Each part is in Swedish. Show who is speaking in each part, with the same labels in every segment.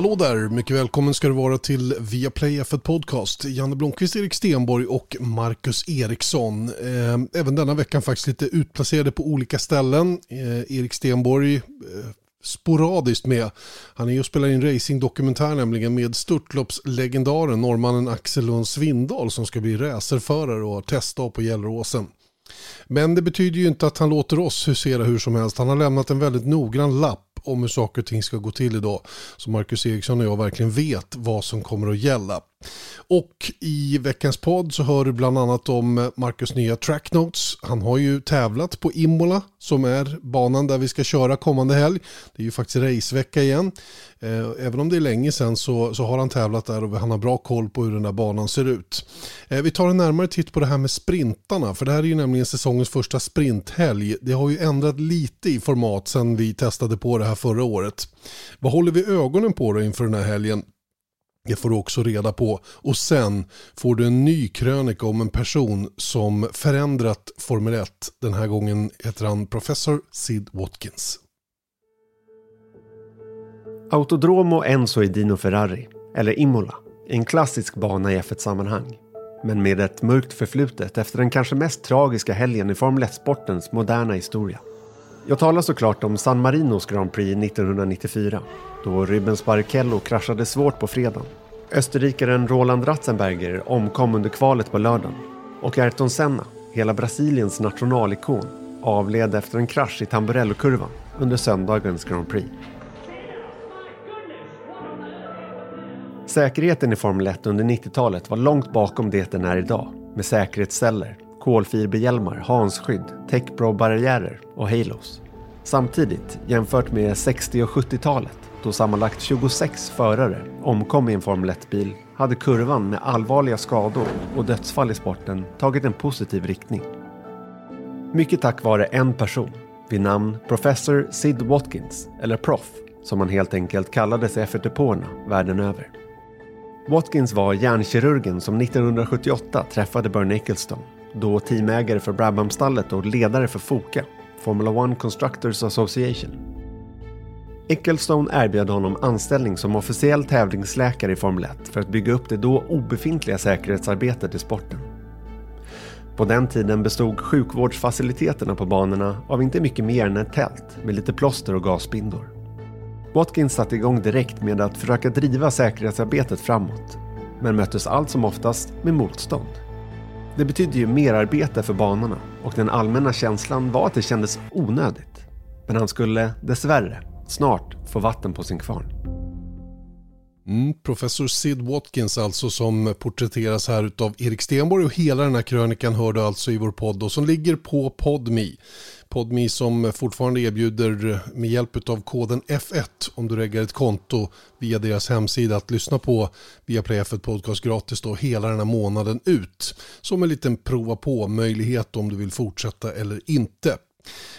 Speaker 1: Hallå där, mycket välkommen ska du vara till Viaplay F1 Podcast. Janne Blomqvist, Erik Stenborg och Marcus Eriksson. Eh, även denna veckan faktiskt lite utplacerade på olika ställen. Eh, Erik Stenborg eh, sporadiskt med. Han är ju och spelar in racingdokumentär nämligen med störtloppslegendaren norrmannen Axel Lund Svindal som ska bli racerförare och har testdag på Gelleråsen. Men det betyder ju inte att han låter oss husera hur som helst. Han har lämnat en väldigt noggrann lapp om hur saker och ting ska gå till idag. Så Marcus Eriksson och jag verkligen vet vad som kommer att gälla. Och i veckans podd så hör du bland annat om Marcus nya track notes. Han har ju tävlat på Imola som är banan där vi ska köra kommande helg. Det är ju faktiskt racevecka igen. Eh, även om det är länge sedan så, så har han tävlat där och han har bra koll på hur den där banan ser ut. Eh, vi tar en närmare titt på det här med sprintarna för det här är ju nämligen säsongens första sprinthelg. Det har ju ändrat lite i format sedan vi testade på det här förra året. Vad håller vi ögonen på då inför den här helgen? Det får du också reda på. Och sen får du en ny krönika om en person som förändrat Formel 1. Den här gången heter han Professor Sid Watkins.
Speaker 2: Autodromo Enzo Edino Ferrari, eller Imola, är en klassisk bana i F1-sammanhang. Men med ett mörkt förflutet efter den kanske mest tragiska helgen i Formel 1-sportens moderna historia. Jag talar såklart om San Marinos Grand Prix 1994 då Rubens Barrichello kraschade svårt på fredagen. Österrikaren Roland Ratzenberger omkom under kvalet på lördagen och Ayrton Senna, hela Brasiliens nationalikon, avled efter en krasch i Tamburello-kurvan under söndagens Grand Prix. Säkerheten i Formel 1 under 90-talet var långt bakom det den är idag med säkerhetsceller, kolfiberhjälmar, hansskydd, techbro-barriärer och halos. Samtidigt, jämfört med 60 och 70-talet då sammanlagt 26 förare omkom i en Formel 1-bil hade kurvan med allvarliga skador och dödsfall i sporten tagit en positiv riktning. Mycket tack vare en person vid namn Professor Sid Watkins, eller Prof, som han helt enkelt kallades i F1-depåerna världen över. Watkins var hjärnkirurgen som 1978 träffade Bernie Ecclestone, då teamägare för Brabhamstallet och ledare för Foka, Formula One Constructors Association. Ecclestone erbjöd honom anställning som officiell tävlingsläkare i Formel 1 för att bygga upp det då obefintliga säkerhetsarbetet i sporten. På den tiden bestod sjukvårdsfaciliteterna på banorna av inte mycket mer än ett tält med lite plåster och gasbindor. Watkins satte igång direkt med att försöka driva säkerhetsarbetet framåt, men möttes allt som oftast med motstånd. Det betydde ju merarbete för banorna och den allmänna känslan var att det kändes onödigt. Men han skulle, dessvärre, snart få vatten på sin kvarn.
Speaker 1: Mm, professor Sid Watkins alltså som porträtteras här utav Erik Stenborg och hela den här krönikan hör du alltså i vår podd och som ligger på Podmi. Podmi som fortfarande erbjuder med hjälp av koden F1 om du reggar ett konto via deras hemsida att lyssna på via Play F1 Podcast gratis då hela den här månaden ut. Som en liten prova på möjlighet om du vill fortsätta eller inte.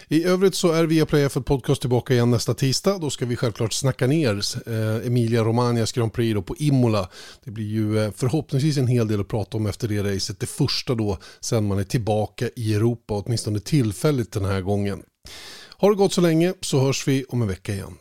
Speaker 1: I övrigt så är Viaplay för Podcast tillbaka igen nästa tisdag. Då ska vi självklart snacka ner eh, Emilia Romagnas Grand Prix då på Imola. Det blir ju eh, förhoppningsvis en hel del att prata om efter det racet. Det första då sen man är tillbaka i Europa, åtminstone tillfälligt den här gången. Har det gått så länge så hörs vi om en vecka igen.